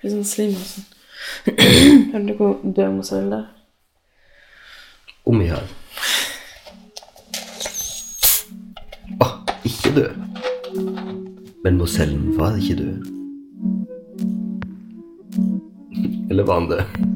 Litt sånn slim og sånn. Hører du hvor død det er? Om vi har Å, ikke død. Men Mosellen var ikke død. Eller var han død?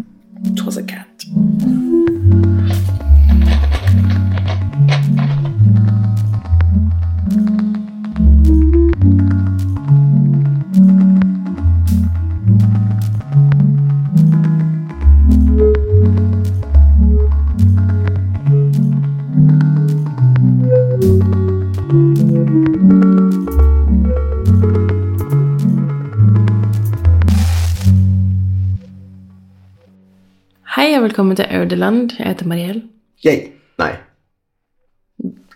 Velkommen. Jeg heter Mariell. Jeg? Nei.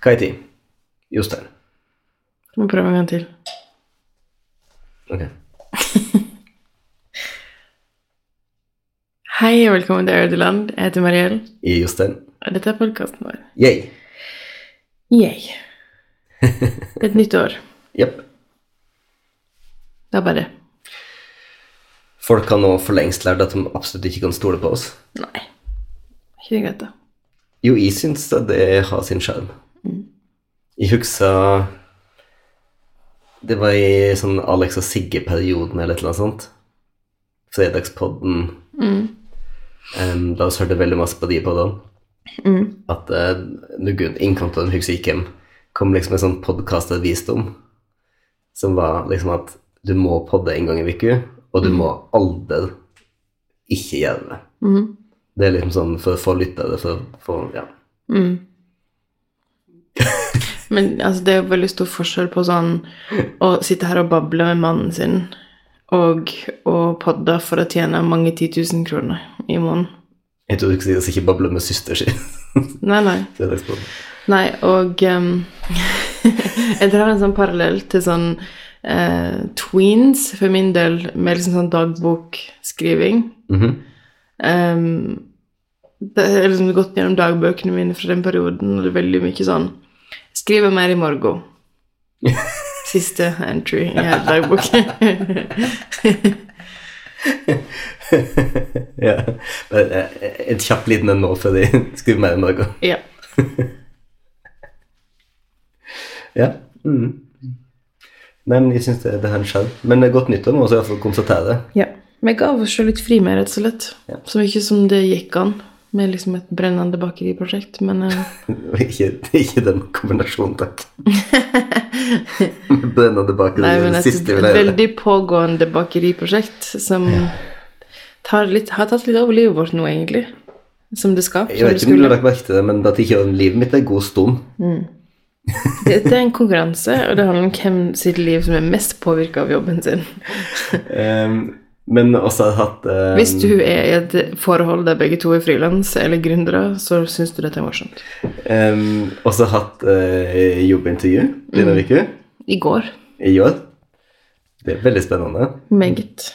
Hva heter jeg? Jostein. Du må prøve en gang til. Ok. Hei og velkommen til Audeland. Jeg heter Mariell. I Jostein. Og dette er podkasten vår. Jeg. Yay. Det er et nytt år. Jepp. Det er bare det. Folk har nå for lengst lært at de absolutt ikke kan stole på oss. Nei. Ikke greit, da. Jo, jeg syns at det har sin sjarm. Jeg husker Det var i sånn Alex og Sigge-perioden eller et eller annet sånt. Fredagspodden. Em, da vi hørte veldig masse på de podene. At uh, Innkantene husker jeg ikke hvem, kom liksom med sånn podkast av visdom. Som var liksom at du må podde en gang i uka, og du må aldri ikke gjøre det. Det er liksom sånn for få lyttere, for for Ja. Ja. Men altså, det er jo veldig stor forskjell på sånn å sitte her og bable med mannen sin og å podde for å tjene mange titusen kroner i måneden. Jeg tror du ikke sier ikke bable med søster si. Nei, nei. Nei, og um, jeg drar en sånn parallell til sånn uh, tweens, for min del, med liksom sånn dagbokskriving. Mhm. Ehm, det er liksom gått gjennom dagbøkene mine fra den perioden, og det er veldig mye sånn Skriver mer i morgen. Siste entry i dagboken. ja. Bare eh, En kjapp liten en nå før de skriver mer i morgen. ja. Ja. Mm. Nei, men jeg syns det, det har sjarm. Men det er godt nyttår nå, så jeg får konstatere det. ja. Vi ga oss sjøl litt fri med, rett og slett. Ja. Så mye som det gikk an, med liksom et brennende bakeriprosjekt. Men uh... ikke, ikke den kombinasjonen, takk. Brennende bakeri Nei, det men et det veldig pågående bakeriprosjekt som tar litt, har tatt litt over livet vårt nå, egentlig. Som det skal. Jeg vet ikke om du har lagt merke til det, men at ikke livet mitt er god stund. Dette er en konkurranse, og det handler om hvem sitt liv som er mest påvirka av jobben sin. Um, men også hatt um, Hvis du er i et forhold der begge to er frilans eller gründere, så syns du dette er morsomt. um, også hatt uh, jobbintervju denne Mm. uka, I går. i går. Det er veldig spennende. Meget.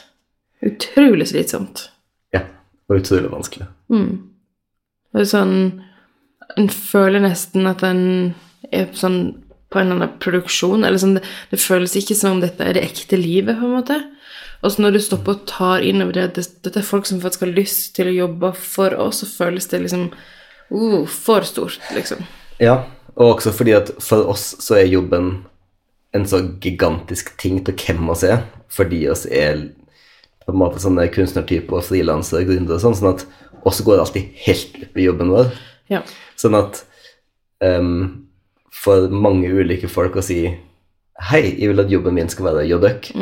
Utrolig slitsomt. Ja, og utrolig vanskelig. Det er sånn En føler nesten at en er sånn på en eller annen produksjon. Eller sånn, det, det føles ikke som om dette er det ekte livet, på en måte. Og så når du stopper og tar inn over det at dette er folk som faktisk har lyst til å jobbe for oss, så føles det liksom uh, for stort, liksom. Ja, og også fordi at for oss så er jobben en så gigantisk ting til hvem oss er, fordi oss er på en måte sånne kunstnertyper og frilansere og gründere og sånn, sånn at oss går alltid helt opp i jobben vår. Ja. Sånn at um, for mange ulike folk å si Hei, jeg vil at jobben min skal være JØK.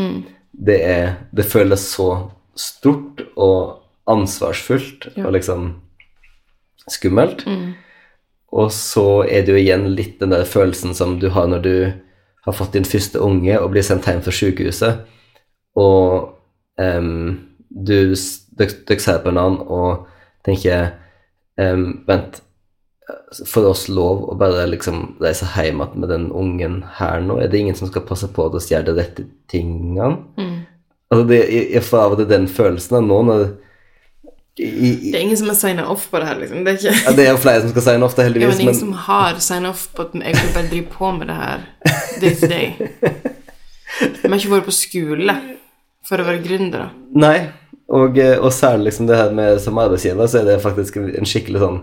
Det, er, det føles så stort og ansvarsfullt Ja. og liksom skummelt. Og så er det jo igjen litt den der følelsen som du har når du har fått din første unge og blir sendt hjem fra sykehuset, og um, du dere ser på annen og tenker um, Vent, får oss lov å bare liksom reise hjem igjen med den ungen her nå? Er det ingen som skal passe på at vi gjør de rette tingene? Altså det, jeg, jeg får av og til den følelsen av nå når i, i, Det er ingen som har signa off på det her, liksom. Det er ikke ja, Det er flere som skal signe off, det, heldigvis. Ja, men ingen men som har signa off på at jeg vil bare drive på med det her day to day. Vi har ikke vært på skole for å være gründere. Nei, Og, eh, og særlig liksom det her med som arbeidsgiver, så er det faktisk en en skikkelig sånn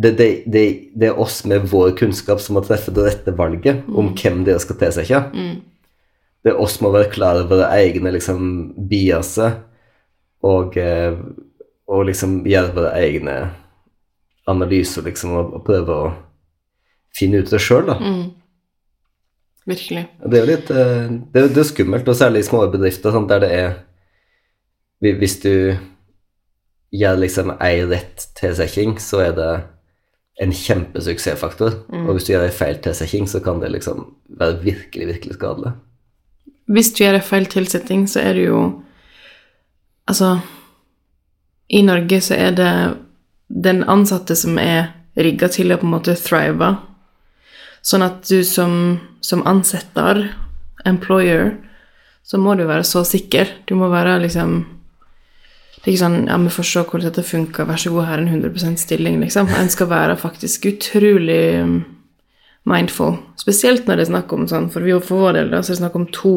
det, det, det, det er oss med vår kunnskap som må treffe det rette valget om hvem dere skal tilsette. Det er oss som må være klar over våre egne liksom, biaser og, eh, og liksom gjøre våre egne analyser liksom, og, og prøve å finne ut det sjøl, da. Virkelig. Det er jo litt eh, det, er- det er skummelt, og særlig i små bedrifter sånn, der det er Hvis du gjør liksom ei rett tilsetting, så er det en kjempesuksessfaktor. Og hvis du gjør ei feil tilsetting, så kan det liksom være virkelig, virkelig skadelig. Hvis du gjør en feil tilsetting, så er det jo Altså, i Norge så er det den ansatte som er rigga til å på en måte thrive. Sånn at du som, som ansetter, employer, så må du være så sikker. Du må være liksom ikke sånn Ja, vi får se hvordan dette funker, vær så god, her er en 100 stilling, liksom. En skal være faktisk utrolig um, mindful. Spesielt når det er snakk om sånn, for vi for vår del da, så er det snakk om to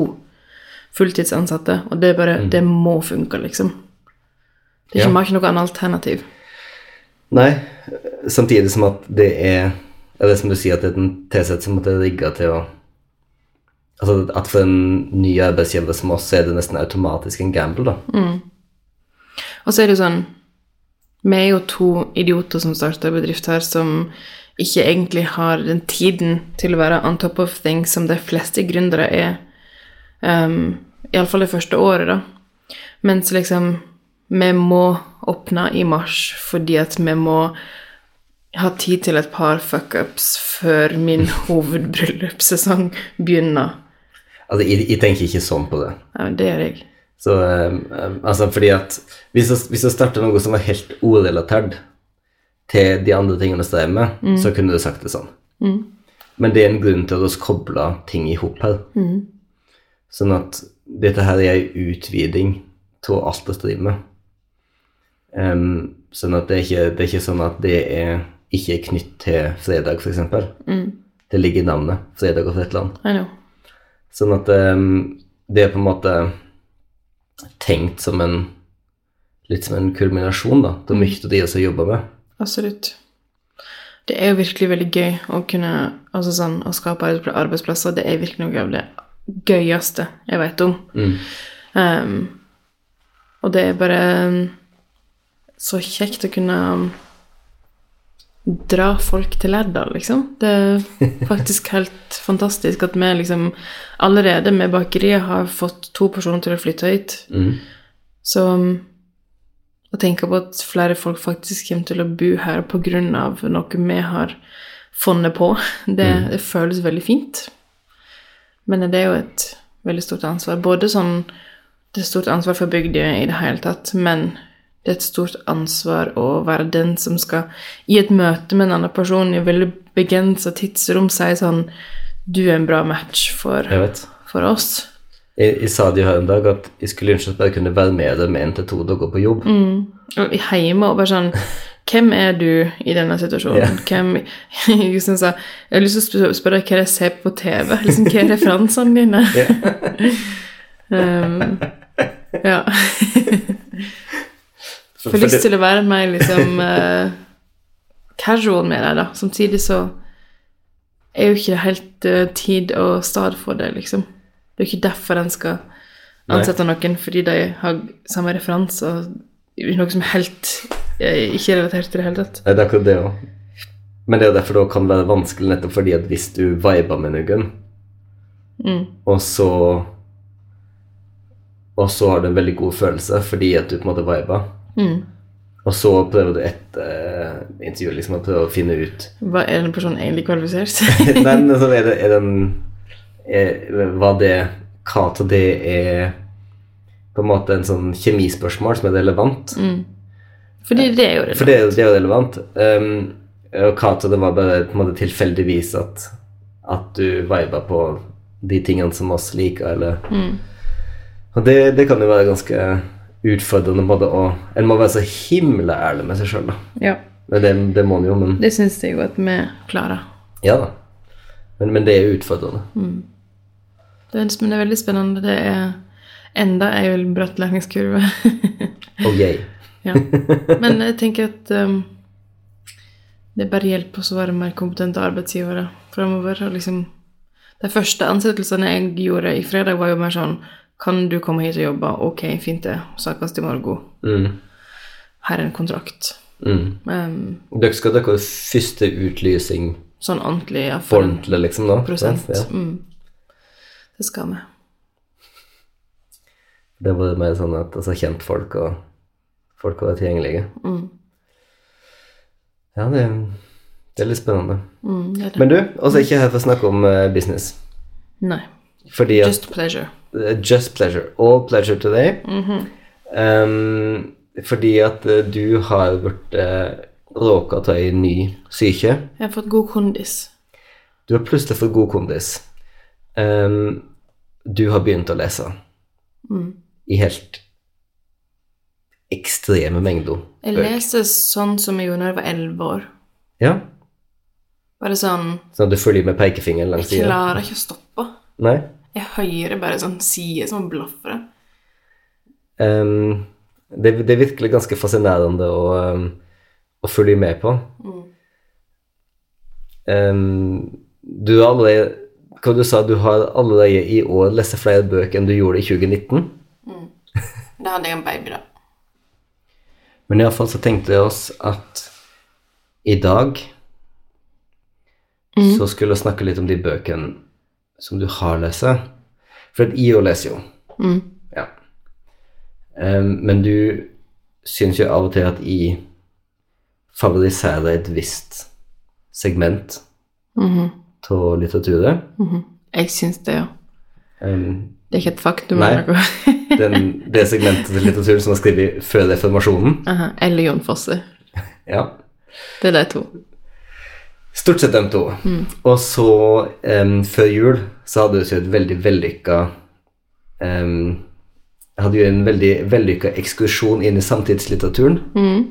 fulltidsansatte, og det er bare Det må funke, liksom. Det er ikke, Ja. Ikke noe annet alternativ. Nei, samtidig som at det er det som du sier, at det er en tilsett som måtte rigga til å Altså at for en ny arbeidsgiver som oss, så er det nesten automatisk en gamble, da. Og så er det jo sånn Vi er jo to idioter som starter bedrift her, som ikke egentlig har den tiden til å være on top of things som de fleste gründere er. Um, Iallfall det første året, da. Mens liksom Vi må åpne i mars fordi at vi må ha tid til et par fuckups før min hovedbryllupssesong begynner. Altså, jeg, jeg tenker ikke sånn på det. Ja, men det gjør jeg. Så um, altså fordi at hvis jeg, hvis jeg starter noe som var helt orelatert til de andre tingene jeg strever med, så kunne du sagt det sånn. Men det er en grunn til at vi kobler ting i hop her. Sånn at dette her er ei utviding av alt jeg driver med. Um, sånn at det er, ikke, det er ikke sånn at det er ikke er knytt til fredag, f.eks. Mm. Det ligger i navnet. Fredag og Fretland. Sånn at um, det er på en måte tenkt som en litt som en kulminasjon da, til mye av det jeg jobber med. Absolutt. Det er jo virkelig veldig gøy å kunne altså sånn, å skape arbeidsplasser. Det er virkelig noe av det gøyeste jeg vet om. Um, og det er bare um, så kjekt å kunne um, dra folk til Lærdal, liksom. Det er faktisk helt fantastisk at vi liksom allerede med bakeriet har fått to personer til å flytte hit. Så um, å tenke på at flere folk faktisk kommer til å bo her av noe vi har funnet på, det, det føles veldig fint. Men det er jo et veldig stort ansvar. Både sånn Det er stort ansvar for bygda i det hele tatt, men det er et stort ansvar å være den som skal i et møte med en annen person i veldig begrensa tidsrom si sånn Du er en bra match for, for oss. Jeg, jeg sa det jo her en dag at jeg skulle ønske at jeg kunne være med dem én til to dager på jobb. Og hjemme og bare sånn Hvem er du i denne situasjonen? Hvem jeg, synes jeg, har lyst til å spørre, spørre hva jeg ser på TV. Liksom, hva er referansene dine? um, ja. Får lyst det- til å være mer liksom uh, casual med deg, da. Samtidig så er jo ikke det helt uh, tid og stad for det, liksom. Det er jo ikke derfor en skal ansette noen fordi de har samme referanser. Noe som er helt eh, ikke er relatert til det hele tatt. Nei, det er akkurat det òg. Men det er jo derfor det kan være vanskelig, nettopp fordi at hvis du viber med noen, og så Og så har du en veldig god følelse fordi at du på en måte viber, og så prøver du etter intervjuet liksom å prøve å finne ut Hva er den personen egentlig kvalifisert? Nei, men så er det, er den Hva det Hva til det er på en måte en sånn kjemispørsmål som er relevant. fordi det er jo relevant. For det, det er jo relevant. Um, og hva til det var bare på en måte tilfeldigvis at, at du viba på de tingene som oss liker, eller Og det, det kan jo være ganske utfordrende det. måte, en må være så himla ærlig med seg sjøl, da. Ja. Men det, det må en jo, men Det syns jeg jo at vi klarer. Ja da. Men, men det er utfordrende. Det er, men det er veldig spennende. Det er Enda en bratt læringskurve. Oh, ja. Men jeg tenker at um, det bare hjelper oss å være mer kompetente arbeidsgivere framover. Liksom, de første ansettelsene jeg gjorde i fredag, var jo mer sånn Kan du komme hit og jobbe? Ok, fint det. Snakkes i morgen. Mm. Her er en kontrakt. Mm. Um, Dere skal dere første utlysing sånn ordentlig ja, for ordentlig, liksom, da? prosent. Ja. Mm. Det skal vi. Det var mer sånn at altså, kjentfolk og folk var tilgjengelige. Mm. Ja, det, det er litt spennende. Mm, det det. Men du, også ikke her for å snakke om eh, business. Nei. Fordi at Just pleasure. Uh, Just pleasure. All pleasure today. Mhm. um, fordi at uh, du har blitt uh, råka av ei ny syke. Jeg har fått god kondis. Du har plutselig fått god kondis. Um, du har begynt å lese Mm. i helt ekstreme mengder Jeg leser sånn som jeg gjorde da jeg var elleve år. Ja, Bare sånn sånn at du følger med pekefingeren langs Jeg klarer ikke å stoppe. Nei? Jeg hører bare sånn sider som blafrer. Um, det, det er virkelig ganske fascinerende å, um, å følge med på. Um, du har allerede Hva du sa du har allerede i år lest flere bøker enn du gjorde i 2019? Da hadde jeg en baby, da. Men iallfall så tenkte vi oss at i dag så skulle vi snakke litt om de bøkene som du har lest. For at IO leser jo. Mm. Ja. Um, men du syns jo av og til at I favoriserer et visst segment Mhm. av litteraturen. -hmm. Jeg syns det, ja. Um, Det er ikke et faktum. Nei. den, det segmentet til litteraturen som var skrevet før reformasjonen. Aha. Eller Jon Fosse. Ja. Det er de to. Stort sett de to. Og så, um, før jul, så hadde vi et veldig vellykka um, Hadde jo en veldig vellykka ekskursjon inn i samtidslitteraturen. Mm.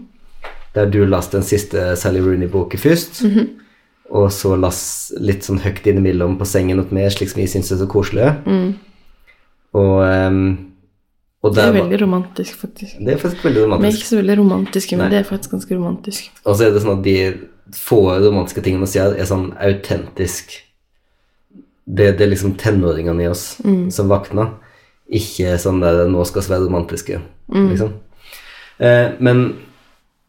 Der du leste den siste Sally Rooney-boken først. Og så las litt sånn høyt innimellom på sengen hos meg, slik som jeg syns er så koselig. Mm. Og, um, og Det er veldig romantisk, faktisk. Det er faktisk veldig Vi er ikke så veldig romantiske, men Nei. det er faktisk ganske romantisk. Og så er det sånn at de få romantiske tingene vi gjør, er sånn autentisk det, det er liksom tenåringene i oss som våkner. Ikke sånn der 'nå skal vi være romantiske', liksom. Eh, men,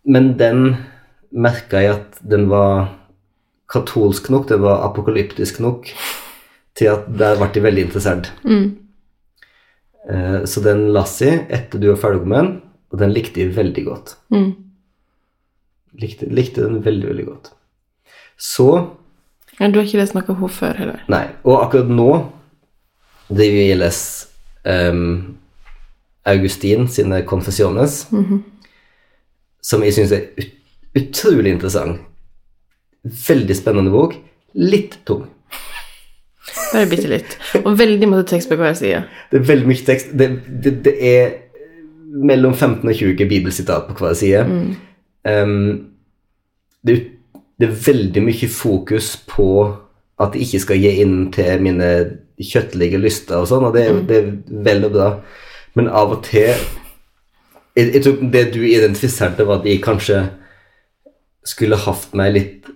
men den merka jeg at den var katolsk nok, den var apokalyptisk nok til at der ble de veldig interessert. Mm. Eh, så den las jeg etter du var ferdig med den, og den likte jeg veldig godt. Mm. Likte, likte den veldig, veldig godt. Så Ja, du har ikke lest noe av henne før heller? Nei. Og akkurat nå driver jeg og leser um, Augustin sine Confessiones, som jeg syns er ut, utrolig interessant. Veldig spennende bok. Litt tung. Bare bitte litt. Og veldig mye tekst på hver side. Det er veldig mye tekst. Det, det, det er mellom 15 og 20 bibelsitat på hver side. Um, det, det er veldig mye fokus på at jeg ikke skal gi inn til mine kjøttlige lyster og sånn, og det, er- det er vel og bra. Men av og til jeg, jeg tror Det du identifiserte, var at jeg kanskje skulle hatt meg litt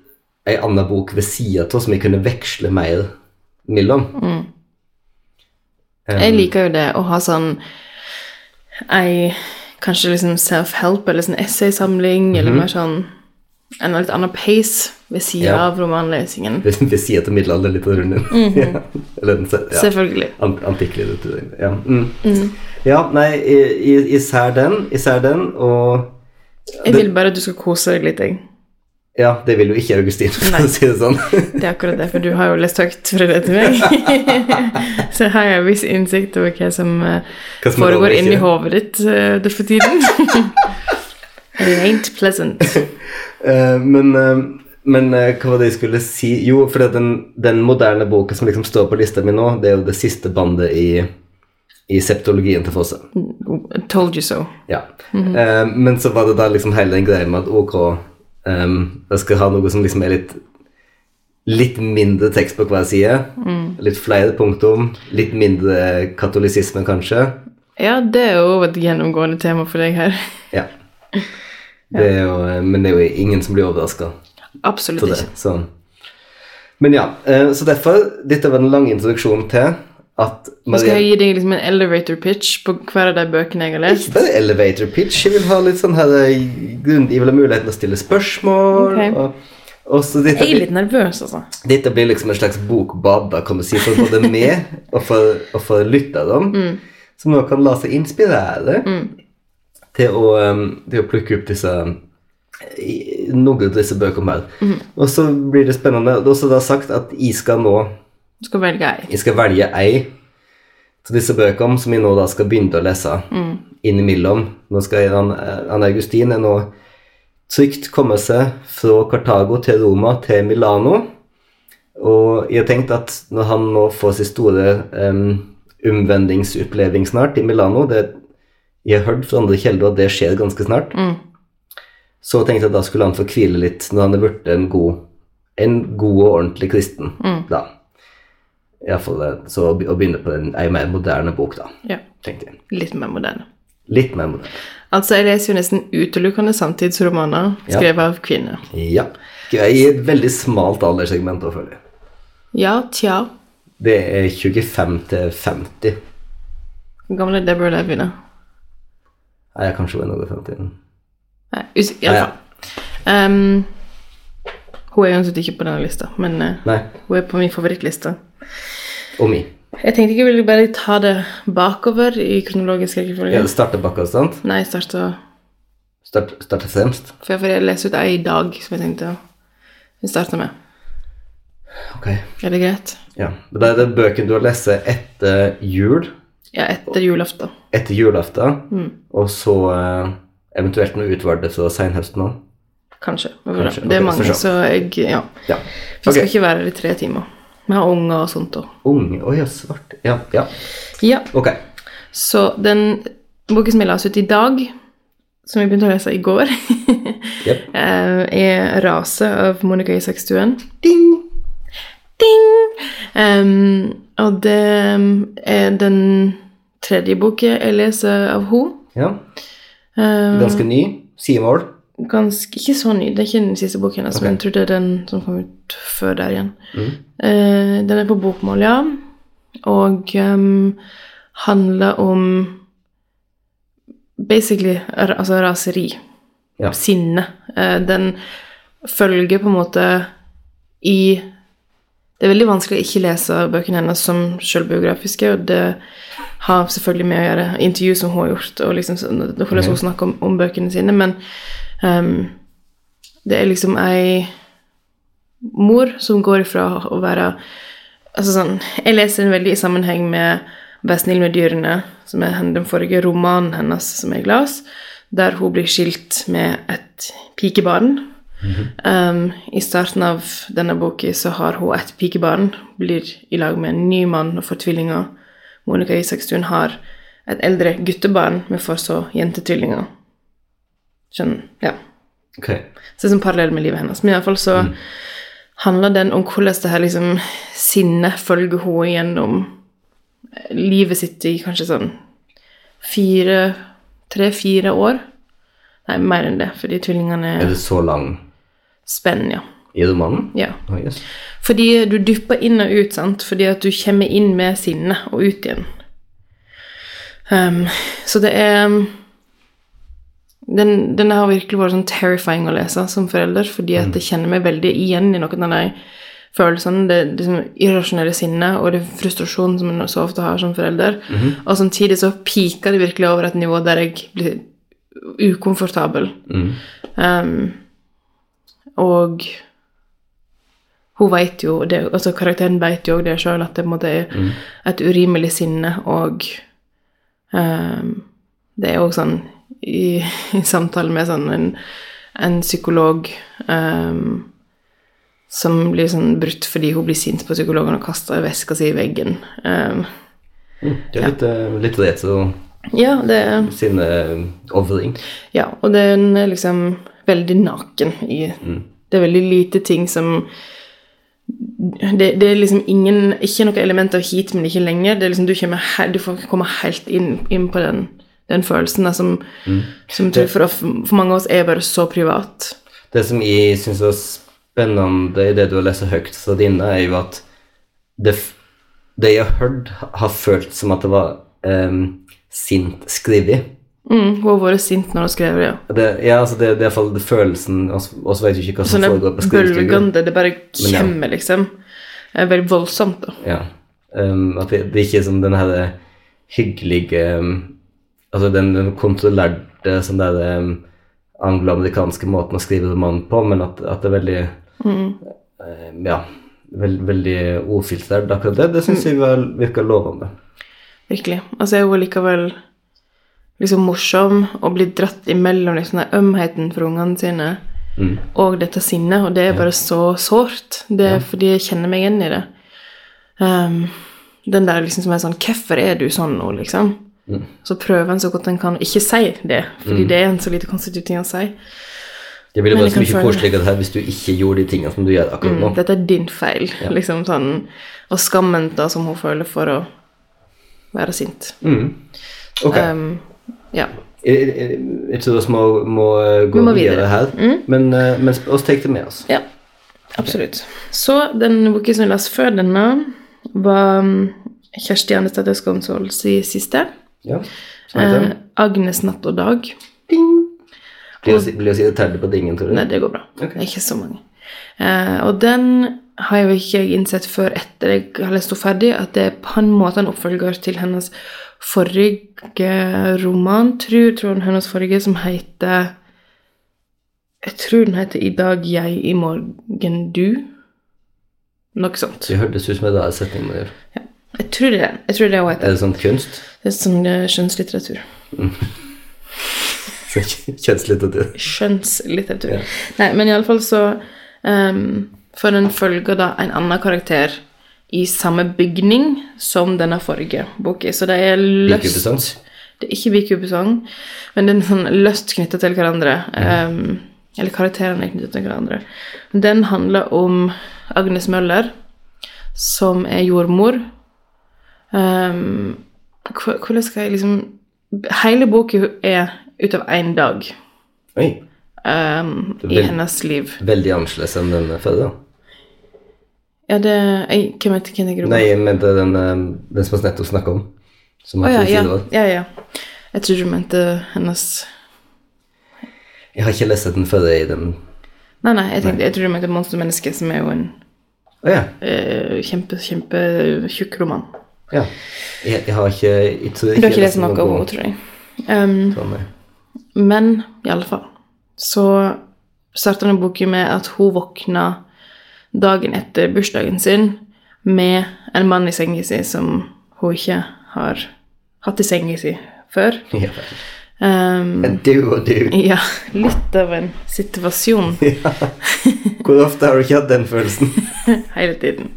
ei anna bok ved sida av som jeg kunne veksle mer mellom. Jeg liker jo det å ha sånn ei Kanskje liksom self-help eller sånn essaysamling, eller mer sånn en litt annen pace ved sida Ja. av romanlesingen. Ved, sida av middelalderlitteraturen din. ja. Eller den, ja. Selvfølgelig. Ant Antikklitteraturen. Ja. Mm. ja, nei, ser den, Især den, og Jeg vil bare at du skal kose deg litt, jeg. Ja, det vil jo ikke Augustin, for å si det sånn. Det er akkurat det, for du har jo lest høyt fra det til meg. Så jeg har jeg en viss innsikt over hva som eh, Hva som foregår inni hodet ditt uh, det for tiden. It ain't pleasant. uh, men uh, men uh, hva var det jeg skulle si? Jo, for den, den moderne boken som liksom står på lista mi nå, det er jo det siste bandet i, i septologien til Fosse. Told you so. Ja. Eh, men så var det da liksom hele den greia med at ok, um, jeg skal ha noe som liksom er litt Litt mindre tekst på hver side. Litt flere punktum. Litt mindre katolisisme, kanskje. Ja, det er jo et gjennomgående tema for deg her. Ja. Det er jo, eh, men det er jo ingen som blir overraska Absolutt ikke. Så. Men ja, eh, så derfor Dette var den lange introduksjonen til at Nå skal jeg gi deg liksom en elevator pitch på hver av de bøkene jeg har lest. Ikke bare elevator pitch. Jeg vil ha litt sånn her eh, Jeg vil ha muligheten til å stille spørsmål. Okay. Og, og så dette, Jeg er litt nervøs, altså. dette blir liksom en slags bokbada, du si, for både meg og for, og for lytterne, som nå kan la seg inspirere til, å, til å plukke opp disse noen av disse bøkene her. Og så blir det spennende. Det er også da sagt at jeg skal nå Du skal velge ei. jeg skal velge ei av disse bøkene som jeg nå da skal begynne å lese innimellom. Nå skal han, han Augustin er nå trygt komme seg fra Kartago til Roma til Milano. Og jeg har tenkt at når han nå får sin store um, omvendingsoppleving snart i Milano det, Jeg har hørt fra andre kilder at det skjer ganske snart. Så tenkte jeg at da skulle han få hvile litt når han er blitt en god, en god og ordentlig kristen. da. I hvert fall, eh, så å begynne på en, en mer moderne bok, da, Ja. tenkte jeg. Litt mer moderne. Litt mer moderne. Altså, jeg leser jo nesten utelukkende samtidsromaner Ja. skrevet av kvinner. Ja. I et veldig smalt alderssegment, da, føler jeg. Ja, tja. Det er 25 til 50. Hvor gammel er Deborah Levy, da? Nei, jeg kanskje er noe i fremtiden. Nei, us i alle fall. Ehm, hun er uansett ikke på denne lista, men uh, hun er på min favorittliste. Og mi. Jeg tenkte ikke jeg ville bare ta det bakover i kronologisk rekkefølge. Ja, det starter bakover, sant? Nei, jeg starta Start, starter fremst. For jeg får lese ut ei i dag som jeg tenkte å starte med. Ok. Er det greit? Ja. Men det er den bøken du har lest etter jul, Ja, etter julaften. etter julaften, og så eh, eventuelt noe utvalgte fra senhøsten òg. Kanskje. Kanskje. Det er mange, så jeg Ja. Ja. Vi skal ikke være her i tre timer. Vi har unger og sånt òg. Unge Å ja, svart. Ja. ja. Ja. Ok. Så den boken som jeg las ut i dag, som jeg begynte å lese i går, Jep. eh, er 'Rase' av Monica Isakstuen. Ding! Ding! Um, og det er den tredje boken jeg leser av henne. Ja. Ganske ny. Sidemål. Ganske, ikke så ny, det er ikke den siste boken hennes, okay. men jeg tror det er den som kom ut før der igjen. Mm. Eh, den er på bokmål, ja, og um, handler om basically altså raseri. Ja. Sinne. Eh, den følger på en måte i Det er veldig vanskelig å ikke lese bøkene hennes som selvbiografiske, og det har selvfølgelig med å gjøre intervju som hun har gjort, og liksom hvordan hun snakker om, om bøkene sine, men em, det er liksom ei mor som går ifra å være Altså sånn Jeg leser den veldig i sammenheng med 'Vær snill med dyrene', som er den forrige romanen hennes som jeg las, der hun blir skilt med et pikebarn. Um, I starten av denne boka så har hun et pikebarn, blir i lag med en ny mann og får tvillinger. Monica Isakstuen har et eldre guttebarn, men får så jentetvillinger. Skjønner? Ja. Ok. Så det er sånn parallell med livet hennes. Men iallfall så handler den om hvordan det her liksom sinnet følger henne gjennom eh, livet sitt i kanskje sånn fire Tre-fire år. Nei, mer enn det, fordi tvillingene er det så lang spenn, ja. i romanen? ja. Oh, yes. Fordi du dypper inn og ut, sant? Fordi at du kommer inn med sinnet og ut igjen. Um, så det er den, den har virkelig vært sånn terrifying å lese som forelder, fordi at jeg kjenner meg veldig igjen i noen av de følelsene. Det, det liksom irrasjonelle sinnet og det frustrasjonen som en så ofte har som forelder. Og samtidig så piker det virkelig over et nivå der jeg blir ukomfortabel. Mm. Um, og hun vet jo det, altså Karakteren vet jo òg det sjøl, at det måte er et urimelig sinne, og um, det er òg sånn i, i samtale med sånn en, en psykolog um, som blir sånn brutt fordi hun blir sint på psykologen og kaster veska si i veggen. Um, Mm. Det er litt, eh, litt rett og ja, det er sinneovring. Ja, og den er liksom veldig naken i Det er veldig lite ting som det, det er liksom ingen Ikke noe element av hit, men ikke lenger. Det er liksom, du, kommer, du får komme helt inn, inn på den, den følelsen da, som, som det, for, for mange av oss er bare så privat. Det som jeg syns var spennende i det du har lest høyt fra dine, er jo at det, det jeg har hørt, har følt som at det var um, sint skrevet. Mm, hun har vært sint når hun skrev det, ja. Det, ja, altså det, det er iallfall følelsen og vet du ikke hva som Sånn foregår på skrivestuen. bølgende, det bare kommer, ja. liksom. Det er veldig voldsomt, da. Ja. Um, at det, det er ikke som den herre hyggelige um, Altså den, kontrollerte sånn der um, angloamerikanske måten å skrive roman på, men at, at det er veldig um, Ja. Veld, veldig ofiltrert. Akkurat det, det syns jeg var- virka lovende. Virkelig. Altså, jeg er jo likevel liksom morsom og blir dratt imellom liksom den ømheten for ungene sine Mm. og dette sinnet, og det er bare så sårt. Det er fordi jeg kjenner meg igjen i det. Um, den der liksom som er sånn Hvorfor er du sånn nå, liksom? Mm. Så prøver en så godt en kan å ikke si det, fordi det er en så lite konstruktiv ting å si. Det ville vært mye koseligere her hvis du ikke gjorde de tingene som du gjør akkurat nå. Mm, dette er din feil. Liksom sånn Og skammen da som hun føler for å være sint. Mm. Ok. Um, ja. Jeg, jeg, jeg tror vi må, må uh, gå Vi må videre, videre. her, Mm. men, uh, men oss tar det med oss. Ja, absolutt. Så den boken som vi leste før denne, var um, Kjersti Annestad Øskomsvolds siste. Ja. Eh, Agnes natt og dag. Blir det, å si det terlig på dingen, tror du? Nei, det går bra. Okay. Ikke så mange. Eh, og den har jo ikke jeg innsett før etter jeg har lest henne ferdig, at det er på en måte en oppfølger til hennes forrige roman, tror, tror den hennes forrige, som heter Jeg tror den heter 'I dag jeg, i morgen du'. Noe sånt. Det hørtes ut som det er setning man gjør. Jeg tror det Jeg tror det hun heter. Er det sånn kunst? Det er sånn eh, skjønnslitteratur. Kjønnslitteratur. Skjønnslitteratur. Ja. Nei, men iallfall så um, For den følger da en annen karakter i samme bygning som denne forrige boka. Så det er løst. Det er ikke bikubesang, men det er sånn løst knytta til hverandre. Um, eller karakterene er knyttet til hverandre. Den handler om Agnes Møller, som er jordmor. Um, hvordan skal jeg liksom Hele boka er ut av én dag Oi. um, i vel- hennes liv. Veldig annerledes enn den forrige. Ja, det jeg, Hvem heter hvem du? Nei, jeg mente den, den som vi nettopp snakka om. Som Å oh, ja, to ja, ja, ja. Jeg trodde du mente hennes Jeg har ikke lest den før i den Nei, nei, jeg, tenkte, jeg trodde du mente Monstermennesket, som er jo en oh, ja. uh, kjempe, kjempetjukk roman. Ja. Jeg, jeg har ikke Jeg tror Du har ikke lest noe om henne, tror jeg. Um, Sånn, men i alle fall så starter denne boka med at hun våkna dagen etter bursdagen sin med en mann i senga si som hun ikke har hatt i senga si før. Ja. Um, Men du og du. ja, litt av en situasjon Ja. Hvor ofte har du ikke hatt den følelsen? hele tiden.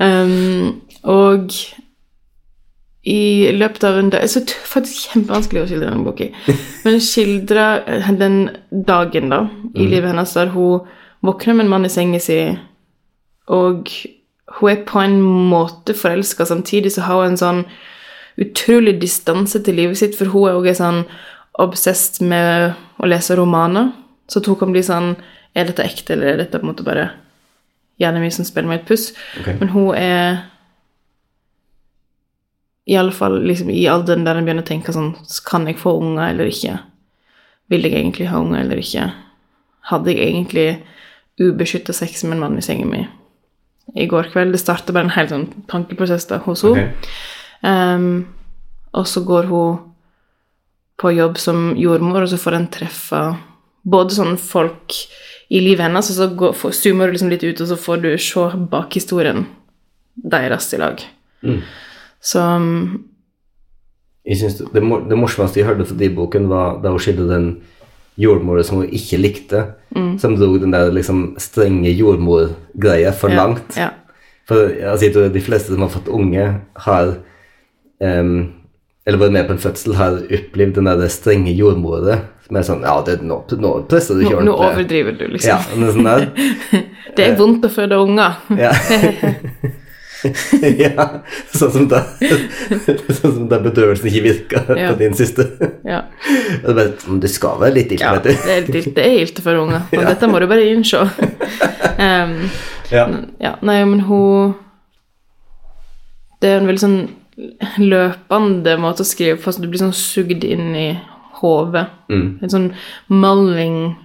Um, og i løpet av en dag det er faktisk kjempevanskelig å skildre denne boka. Men skildra den dagen da, i livet hennes der hun våkner med en mann i senga si, og hun er på en måte forelska, samtidig så har hun en sånn utrolig distanse til livet sitt, for hun er også sånn obsessed med å lese romaner. Så hun kan bli sånn Er dette ekte, eller er dette på en måte bare hjernen min som spiller meg et puss? Okay. Men hun er i alle fall liksom, i alderen der en begynner å tenke sånn Kan jeg få unger eller ikke? Vil jeg egentlig ha unger eller ikke? Hadde jeg egentlig ubeskytta sex med en mann i senga mi i går kveld? Det starta bare en helt sånn tankeprosess da hos henne. Okay. Um, og så går hun på jobb som jordmor, og så får en treffe både sånne folk i livet hennes, og så går, zoomer du liksom litt ut, og så får du se bakhistorien deres i lag. Mm. Så um, Jeg synes det, det, morsomste jeg hørte fra de boken, var da hun skildret den jordmoren som hun ikke likte, Mm. som dro den der liksom strenge jordmorgreia for ja, langt. Ja. For altså, jeg tror de fleste som har fått unge, har um, eller vært med på en fødsel, har opplevd den der strenge jordmora som er sånn Ja, det, nå, nå presser du ikke ikke nå nå overdriver du, liksom. Ja, sånt der. Det er vondt å føde unger. Ja. ja. Sånn som da Sånn som da bedøvelsen ikke virka Ja. på din siste. Ja. Det er bare, du det skal være litt ille, ja, vet det er det er ilt for unger. Og dette må du bare innse. Um, Ja. ja, nei, men hun Det er en veldig sånn løpende måte å skrive på, så du blir sånn sugd inn i hodet. Mm. En sånn malling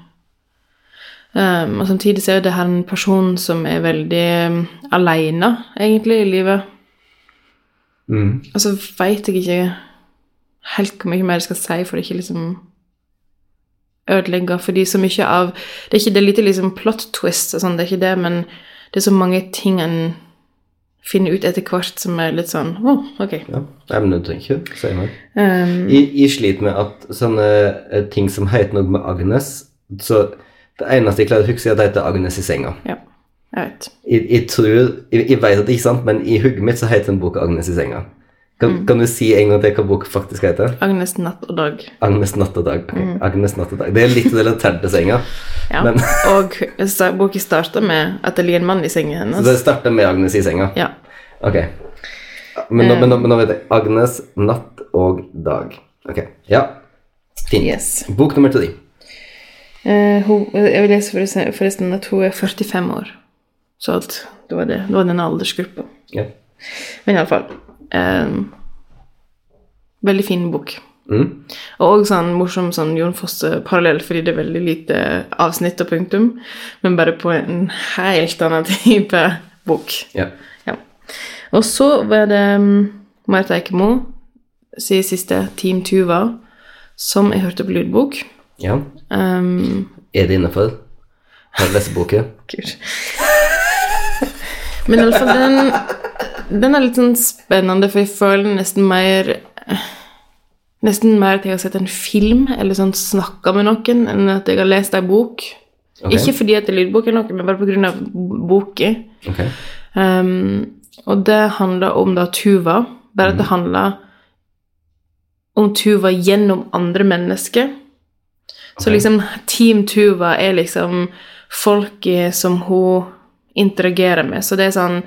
um, Og samtidig så er det her en person som er veldig um, aleine, egentlig, i livet. Mm. Og så veit jeg ikke helt hvor mye mer jeg skal si for det ikke liksom ødelegge. Fordi så mye av Det er ikke det lite liksom plot twist og sånn, det er ikke det, men det er så mange ting en finner ut etter hvert som er litt sånn Å, ok. Ja. Men du trenger ikke si mer. Um, Jeg, jeg sliter med at sånne eh, ting som heter noe med Agnes Så det eneste jeg klarer å huske, er at det heter Agnes i senga. ja, jeg vet. Jeg, jeg tror Jeg, jeg vet at det ikke er sant, men i hugget mitt så heter den boka Agnes i senga. Kan, Mm. kan du si en gang til hva boka faktisk heter? Agnes natt og dag. Agnes natt og dag. Mm. Agnes natt og dag. Det er litt relatert til senga. Ja. Men- og boka starter med at det ligger en mann i sengen Så det starter med Agnes i senga. Ja. Ok. Men nå, men, nå, men nå vet jeg. Agnes natt og dag. Ok. Ja. Fint. Yes. Bok nummer tre. Eh, hun, jeg vil lese forresten, at hun er 45 år. Så at det var det. Det var den aldersgruppa. Ja. Men iallfall eh, Veldig fin bok. Mm. Og sånn morsom sånn Jon Fosse-parallell, fordi det er veldig lite avsnitt og punktum, men bare på en helt annen type bok. Ja. Ja. Og så var det um, Marta Eikemo sin siste Team Tuva, som jeg hørte på lydbok. Ja. Um, Er det innafor? Har du lest boka? Gud. Men i alle fall, den, den er litt sånn spennende, for jeg føler nesten mer Nesten mer at jeg har sett en film eller sånn snakka med noen, enn at jeg har lest ei bok. Okay. Ikke fordi at det er lydbok eller noe, men bare av boka. Okay. Um, og det handler om da Tuva, bare at det handler om Tuva gjennom andre mennesker. Så liksom Team Tuva er liksom folk som hun interagerer med. Så det er sånn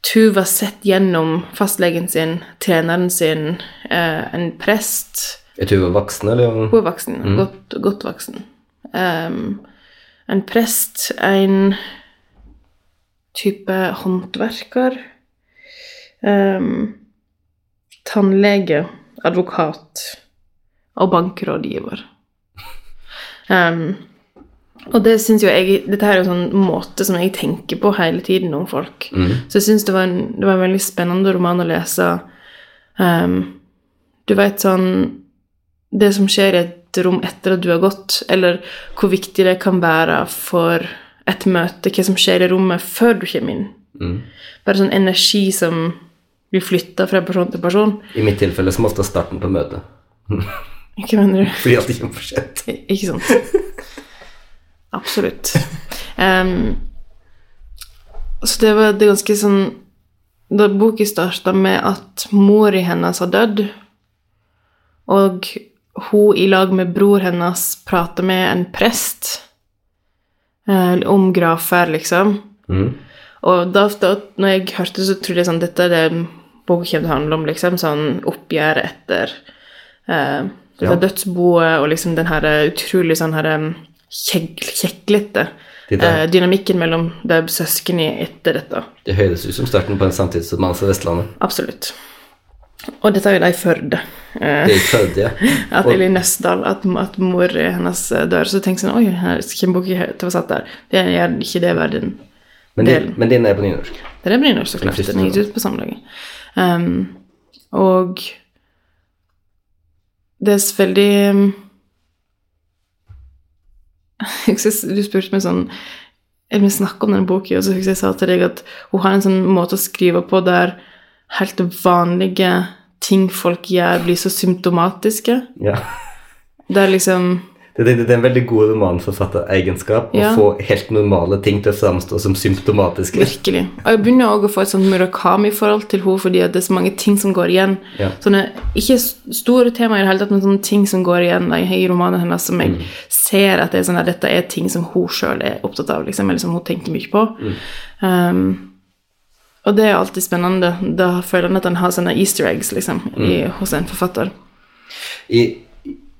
Tuva sett gjennom fastlegen sin, treneren sin, eh, en prest Er Tuva voksen, eller? Hun er voksen. Godt, godt voksen. Um, en prest, en type håndverker um, Tannlege, advokat og bankrådgiver. Um, og det syns jo jeg Dette er jo en sånn måte som jeg tenker på hele tiden om folk. Så jeg syns det, var en- det var en veldig spennende roman å lese. Um, du veit sånn Det som skjer i et rom etter at du har gått, eller hvor viktig det kan være for et møte, hva som skjer i rommet før du kommer inn. Mm. Bare sånn energi som blir flytta fra person til person. I mitt tilfelle som ofte starten på møtet. Hva mener du? Fordi alt kommer for sent. Ikke sant? Absolutt. Um, så det var det ganske sånn Da boka starta med at mor i hennes har dødd, og hun i lag med bror hennes prater med en prest eh, om grafer, liksom. Mm. Og da, da når jeg hørte så trodde jeg sånn Dette er det boka kommer til å handle om, liksom. Sånn oppgjøret etter eh, dette Ja. dødsboet og liksom den her utrolig sånn her der- eh, dynamikken mellom de søsknene etter dette. Det høres ut som starten på en samtidsromanse i Vestlandet. Absolutt. Og dette er jo de i Førde. Eh, Det er Førde, ja. at, Og- eller i Nøstdal, at, at mor hennes eh, dør. Så tenker sånn Oi, her å være satt der. Det gjør ikke det verden. Men, din, men din er på nynorsk. Det er på nynorsk, så klart. Den er gitt ut på samlaget. Um, og det er veldig um, Du spurte meg sånn Jeg vil snakke om denne boka, og så husker jeg sa til deg at hun har en sånn måte å skrive på der helt vanlige ting folk gjør, blir så symptomatiske. Ja. Der liksom Det, det, det er en veldig god romanforfatteregenskap Ja. å få helt normale ting til å framstå som symptomatiske. Virkelig. Og jeg begynner også å få et sånt Murakami-forhold til henne, fordi det er så mange ting som går igjen. Ja. Sånne, ikke store temaer i det hele tatt, men sånne ting som går igjen da, i romanen hennes, som jeg ser at det er sånn at dette er ting som hun sjøl er opptatt av, liksom, eller som hun tenker mye på. Um, og det er alltid spennende. Da føler en at han har sånne easter eggs liksom, i, hos en forfatter. I,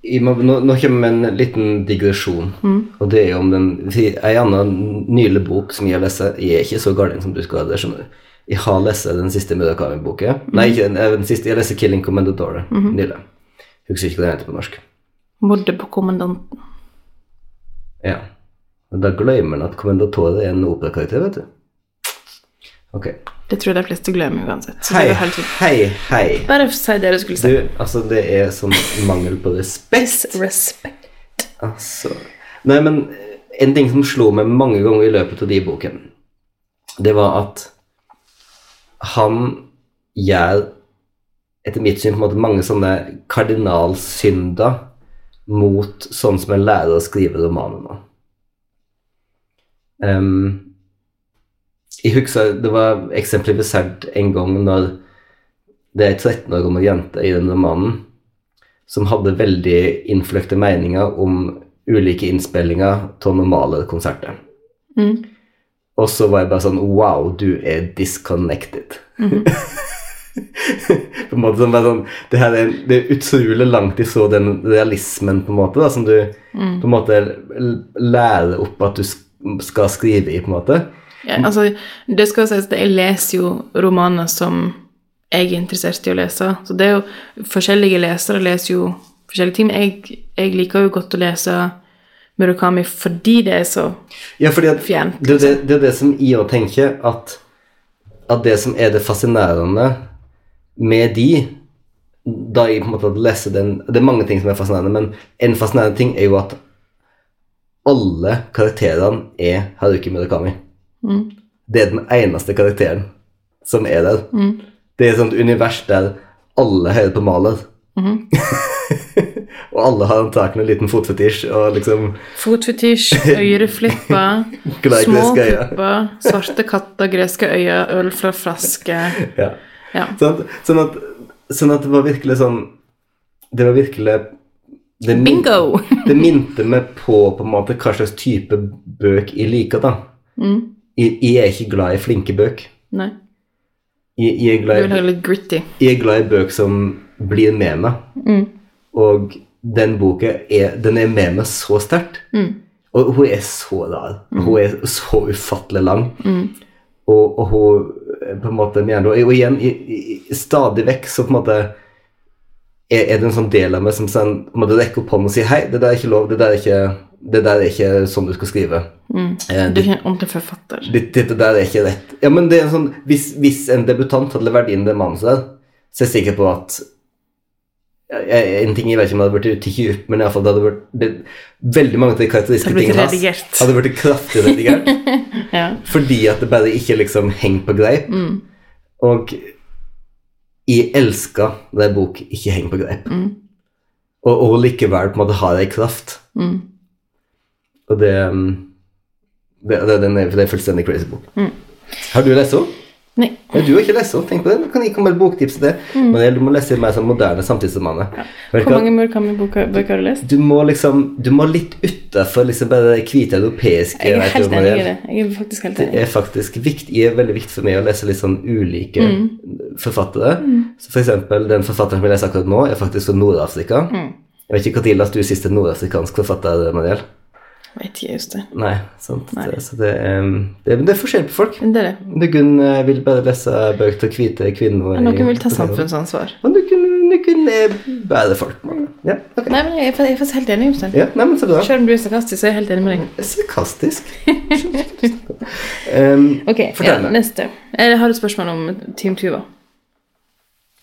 i, nå, nå kommer en liten digresjon, og det er om den Ei anna nylig bok som jeg har lest Jeg er ikke så galen som du skal ha det, skjønner du. Jeg har lest den siste Murakami-boka. Nei, ikke den, eh, den siste. Jeg leste 'Killing Commendatore' nylig. Husker ikke hva den heter på norsk. Mordet på kommandanten. Ja. Og da glemmer en at Commendatore er en operakarakter, vet du. Ok. Det tror jeg de fleste glemmer uansett. Så Hei, det helt hei, hei. Bare si det du skulle si. Du, altså, det er sånn mangel på respekt. Respekt. Altså Nei, men en ting som slo meg mange ganger i løpet av de boken, det var at han gjør, etter mitt syn, på en måte mange sånne kardinalsynder mot sånn som en lærer å skrive romaner nå. Ehm, jeg husker det var eksemplifisert en gang når det er ei 13 år gammel jente i den romanen som hadde veldig innfløkte meninger om ulike innspillinger av normale konserter. Mm. Og så var jeg bare sånn Wow, du er disconnected. på en måte sånn, sånn Det her er, det er utrolig langt ifra den realismen på en måte da, som du på en måte lærer opp at du skal skrive i, på en måte. Ja, altså, det skal sies at jeg leser jo romaner som jeg er interessert i å lese. Så det er jo Forskjellige lesere leser jo forskjellige ting. Jeg, jeg liker jo godt å lese Murakami fordi det er så Ja, fordi at Fjernt, det, er det, det er det som jeg òg tenker, at, at det som er det fascinerende med de Da jeg på en måte lest den Det er mange ting som er fascinerende, men en fascinerende ting er jo at alle karakterene er Haruki Murakami. Det er den eneste karakteren som er der. Det er et sånt univers der alle hører på Maler. og alle har antakelig en liten fotfetisj og liksom Fotfetisj, øyreflipper, små pupper, svarte katter, greske øyne, øl fra flaske Ja. Ja. Sånn, sånn, at, sånn at det var virkelig sånn Det var virkelig det, Bingo! det minte meg på på en måte hva slags type bøk jeg liker, da. Mm. Jeg, jeg er ikke glad i flinke bøk. Nei. Jeg, jeg, er Du vil ha litt gritty. jeg er glad i bøk som blir med meg. Mm. Og den boka er, den er med meg så sterkt. Mm. Og hun er så rar. Hun er så ufattelig lang. Mm. Og, og hun på en måte mener Og igjen, i, i, stadig vekk så på en måte er, det en sånn del av meg som sånn, må måte opp hånden og si Hei, det der er ikke lov. Det der er ikke, det der er ikke sånn du skal skrive. Mm. Eh, Du er ikke en ordentlig forfatter. Dette, dette der er ikke rett. Ja, men det er en sånn, hvis, hvis en debutant hadde levert inn det manuset der, så er jeg sikker på at jeg, En ting jeg vet ikke om det hadde blitt tatt ut, men i alle fall det hadde vært det, Veldig mange av de Det karakteristiske tingene hans hadde blitt kraftig redigert. Ja. fordi at det bare ikke liksom henger på greip. Mm. Og jeg elsker da en bok ikke henger på greip. Mm. Og, og likevel på en måte har ei kraft. Mm. Og det, um, det, det, den er, det er en fullstendig crazy bok. Mm. Har du lest henne? Nei. Men du har ikke lest henne. Tenk på det. Kan jeg komme med boktips til det? Men du må lese mer sånn moderne samtidsromaner. Ja. du Mm. Hvor mange Murakami-bøker har du lest? Du må liksom Du må litt utafor liksom bare det hvite europeiske Jeg er du, helt enig i det. Jeg er faktisk helt enig. Det er faktisk viktig, er veldig viktig for meg å lese litt sånn ulike Mm. forfattere. Så for eksempel, den forfatteren som jeg leser akkurat nå, er faktisk fra Nord-Afrika. Mm. Jeg vet ikke når leste du sist en nordafrikansk forfatter, Mariel? Vet ikke just det. Nei, sant. Nei. Det, så det, det, det er forskjell på folk. Det er det. Noen eh, vil bare lese bøker til hvite kvinner. Men noen vil ta samfunnsansvar. Og noen, noen er bare folk. Ja, okay. Nei, men jeg er, jeg er faktisk helt enig, Jostein. Ja, nei, men så bra. Selv om du er sarkastisk, så er jeg helt enig med deg. Sarkastisk. um, Ok, ja, neste. Jeg har et spørsmål om Team Tuva.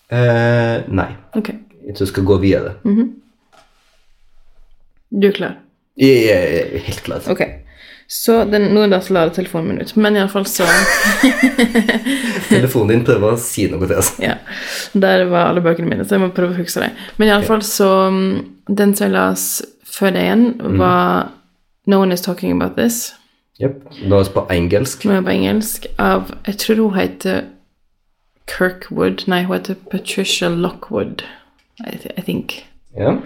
Uh, nei, Okay. jeg tror jeg skal gå videre. du er klar. Jeg er helt klar. Ok, så den, nå er det altså ladetelefonen min ut, men i alle fall så Telefonen din prøver å si noe til oss. Ja, der var alle bøkene mine, så jeg må prøve å huske det. Men i alle fall så mm, Den som jeg leste før det igjen, var No One Is Talking About This, Jepp. Nå er vi på engelsk. Nå er på engelsk, av Jeg tror hun heter Kirkwood. Nei, hun heter Patricia Lockwood, I, th I think. Ja.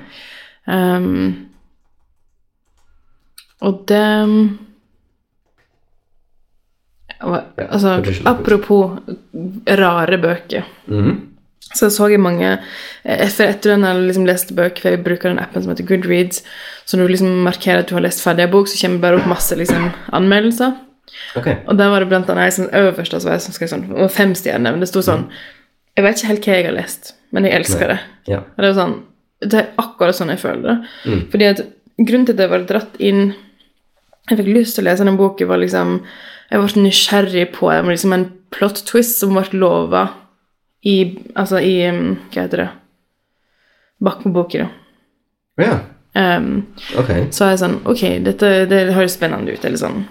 Um, og det Altså, apropos rare bøker. Mhm. Så så jeg mange Etter, etter den jeg liksom leste bøker, for jeg bruker den appen som heter Goodreads, så når du liksom markerer at du har lest ferdig en bok, så kommer det bare opp masse liksom anmeldelser. Okay. Og der var det blant annet ei sånn øverst altså, som skrev sånn, fem stjerner, men det sto sånn Jeg vet ikke helt hva jeg har lest, men jeg elsker det. Ja. Og det er sånn Det er akkurat sånn jeg føler det. Mm. Fordi at grunnen til at jeg var dratt inn Jeg fikk lyst til å lese den boken, var liksom Jeg ble nysgjerrig på det, liksom en plot twist som ble lova i Altså i um, Hva heter det? Bak på boka, da. Ja. Um, Ok. så er jeg sånn Ok, dette det høres spennende ut, eller sånn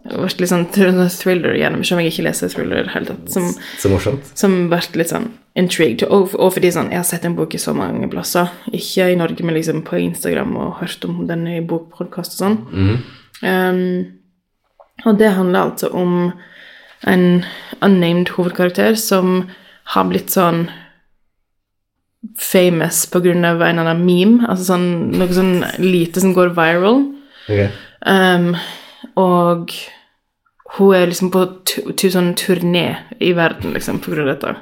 Ble litt sånn thriller gjennom, selv om jeg ikke leser thriller i det hele tatt. Som Så morsomt. som vært litt sånn intrigued. Og, og fordi sånn, jeg har sett en bok i så mange plasser. Ikke i Norge, men liksom på Instagram og hørt om den i bokpodkast og sånn. Mm. Um, og det handler altså om en unnamed hovedkarakter som har blitt sånn famous på grunn av en eller annen meme. Altså sånn, noe sånn lite som går viral. Ok. Um, og hun er liksom på sånn turné i verden, liksom, på grunn av dette.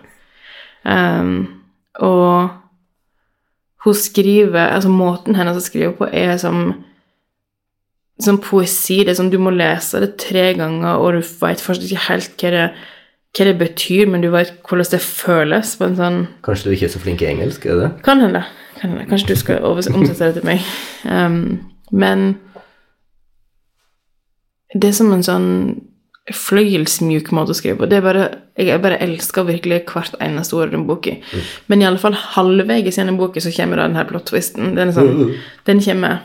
Um, og hun skriver Altså, måten hennes å skrive på er som som poesi. Det er sånn du må lese det tre ganger, og du veit fortsatt ikke helt hva det, hva det betyr, men du veit hvordan det føles på en sånn Kanskje du ikke er så flink i engelsk, er det? kan hende. Kan hende. Kanskje du skal omsette det til meg. Um, men det er som en sånn fløyelsmjuk måte å skrive på. Det er bare, jeg bare elsker virkelig hvert eneste ord i den boka. Men i alle fall halvveis gjennom boka så kommer da den her plot-twisten. Den, sånn, mm. den kommer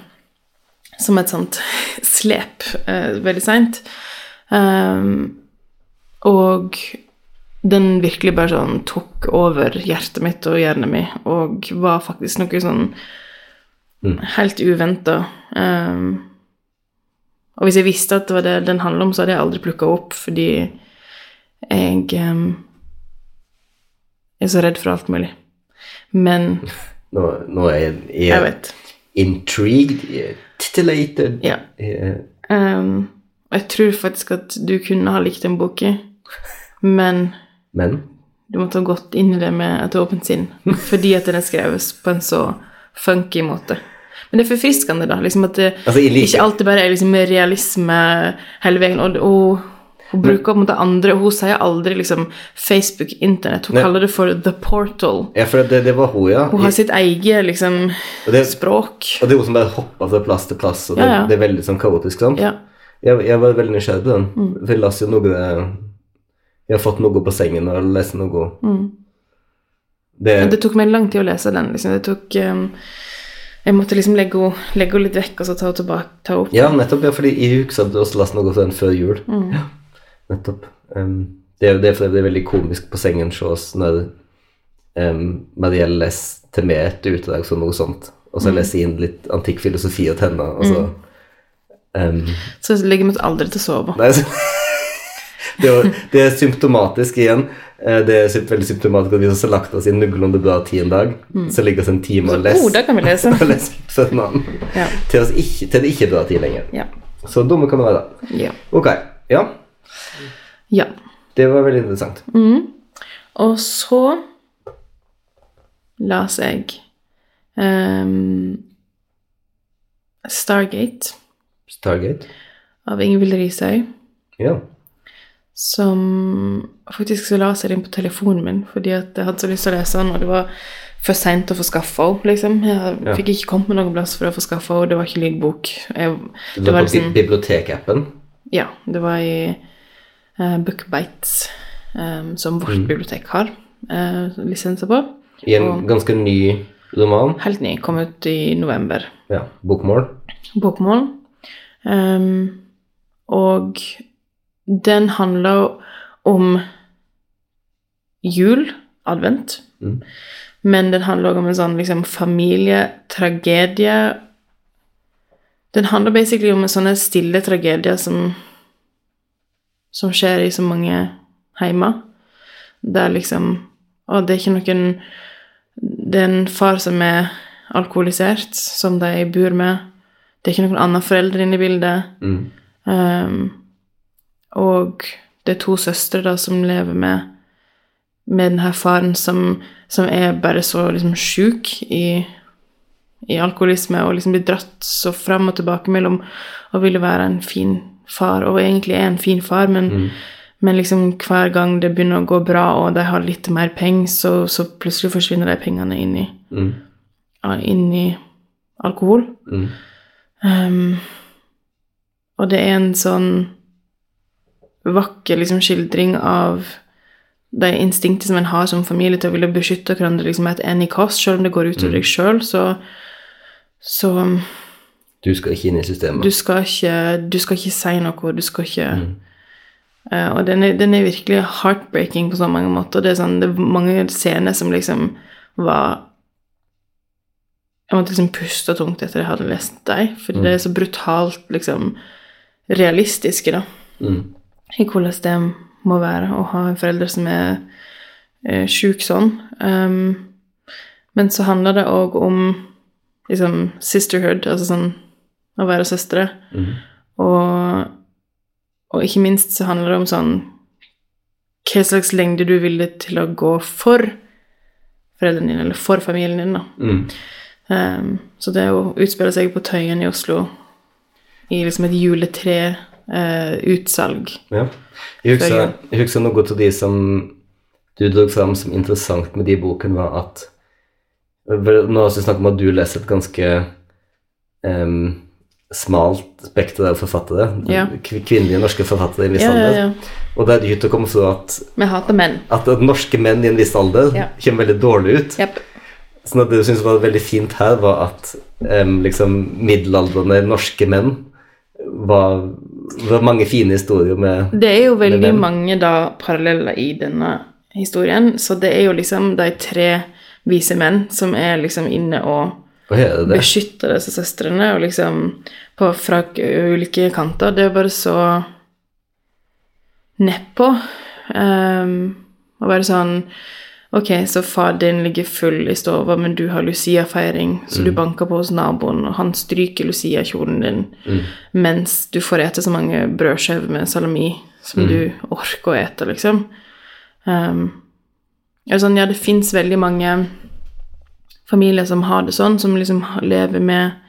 som et sånt slep uh, veldig seint. Um, og den virkelig bare sånn tok over hjertet mitt og hjernen min, og var faktisk noe sånn helt uventa. Um, og hvis jeg visste at det var det den handla om, så hadde jeg aldri plukka opp, fordi jeg um, er så redd for alt mulig. Men Nå, nå er jeg, jeg jeg vet. intrigued, jeg titillated Ja. jeg er- Um, og jeg tror faktisk at du kunne ha likt den boka, men Men du måtte ha gått inn i det med et åpent sinn, fordi at den er skrevet på en så funky måte. Men det er forfriskende, da. liksom at det Altså, like. ikke alltid bare er liksom realisme hele veien. Og, og hun bruker opp mot andre, andre Hun sier aldri liksom Facebook, Internett. Hun Nei. kaller det for The Portal. Ja, for det, det var hun, ja. Hun har sitt eget liksom Og det- språk. Og det er hun som bare hopper fra plass til plass, og det, Ja, ja. det er veldig sånn kaotisk, sant? Ja. Jeg, jeg var veldig nysgjerrig på den. Mm. For jeg leste jo noe Jeg har fått noe på sengen og lest noe det, Det tok meg lang tid å lese den. liksom. Det tok um, Jeg måtte liksom legge henne litt vekk og så ta henne tilbake. Ta opp. Ja, nettopp. Ja, fordi jeg så hadde du også leste noe fra den før jul. Mm. Ja, nettopp. Um, det, er- det er det er veldig komisk på sengen hos oss når um, Marielle leser til meg et utdrag som noe sånt, og Mm. så leser jeg inn litt antikk filosofi til henne, og så um, Så legger meg aldri til å sove. Nei, så, det, er, det er symptomatisk igjen. Eh, Det er veldig symptomatisk at vi har lagt oss i noenlunde bra tid en dag, så ligger vi en time og leser Oh, kan vi lese. og leser annen. Ja. Til, oss ikke, til det ikke er bra tid lenger. Ja. Så dumme kan det være. Ja. Ok, ja. ja. Det var veldig interessant. Mm. Og så las jeg um, Stargate Stargate. av Ingvild Risøy. Ja. Som faktisk så la seg inn på telefonen min fordi at jeg hadde så lyst til å lese den, og det var for seint å få skaffa henne, liksom. Jeg Ja. fikk ikke kommet noen plass for å få skaffa henne, det var ikke lydbok. Jeg, Det det var på liksom bibliotekappen. Ja, det var i uh, Bookbites, um, som vårt bibliotek har uh, lisenser på. I en Og- ganske ny roman. Helt ny, kom ut i november. Ja, bokmål. Bokmål. Um, og den handler om jul, advent, Mm. men den handler også om en sånn liksom familietragedie Den handler basically om sånne stille tragedier som, som skjer i så mange heimer. Der liksom Og det er ikke noen Det er en far som er alkoholisert, som de bor med. Det er ikke noen andre foreldre inne i bildet. Mm. Um, og det er to søstre da som lever med, med den her faren som, som er bare så liksom sjuk i, i alkoholisme og liksom blir dratt så fram og tilbake mellom å ville være en fin far, og egentlig er en fin far, men, men liksom hver gang det begynner å gå bra og de har litt mer penger, så, så plutselig forsvinner de pengene inn i, Mm. ja, inn i alkohol. Mm. Um, og det er en sånn vakker liksom, skildring av de instinktet som en har som familie til å ville beskytte hverandre liksom, et any cost, selv om det går utover deg sjøl, så, så Du skal ikke inn i systemet. du skal ikke Du skal ikke si noe, du skal ikke Mm. uh, Og den er, den er virkelig heartbreaking på så mange måter. Det er, sånn, det er mange scener som liksom var Jeg måtte liksom puste tungt etter jeg hadde lest dem, fordi det er så brutalt liksom realistiske, da, Mm. I hvordan det må være å ha en forelder som er eh, sjuk sånn. Um, men så handler det òg om liksom sisterhood, altså sånn å være søstre. Mm. Og, og ikke minst så handler det om sånn Hva slags lengde du er villig til å gå for foreldrene dine, eller for familien din, da. Mm. Um, så det å utspille seg på Tøyen i Oslo i liksom et juletre-utsalg Ja. Jeg husker, jeg husker noe av de som du dro fram som interessant med de boken, var at Nå har vi snakket om at du leser et ganske um, smalt spekter av forfattere. Ja. Kvinnelige norske forfattere i en viss Ja, alder. ja. Og det er dyrt å komme fra at, Vi hater menn. at, norske menn i en viss alder kommer veldig dårlig ut. Yep. Sånn at det du syntes var veldig fint her, var at um, liksom middelaldrende norske menn var, var mange fine historier med Det er jo veldig mange da paralleller i denne historien, så det er jo liksom de tre vise menn som er liksom inne og det det? beskytter disse søstrene, og liksom på, fra ulike kanter. Det er bare så nedpå. Um, og bare sånn Ok, så far din ligger full i stova, men du har Lucia-feiring, så du banker på hos naboen, og han stryker Lucia-kjolen din, mens du får ete så mange brødskiver med salami som du orker å ete, liksom. Um, sånn, ja, det fins veldig mange familier som har det sånn, som liksom lever med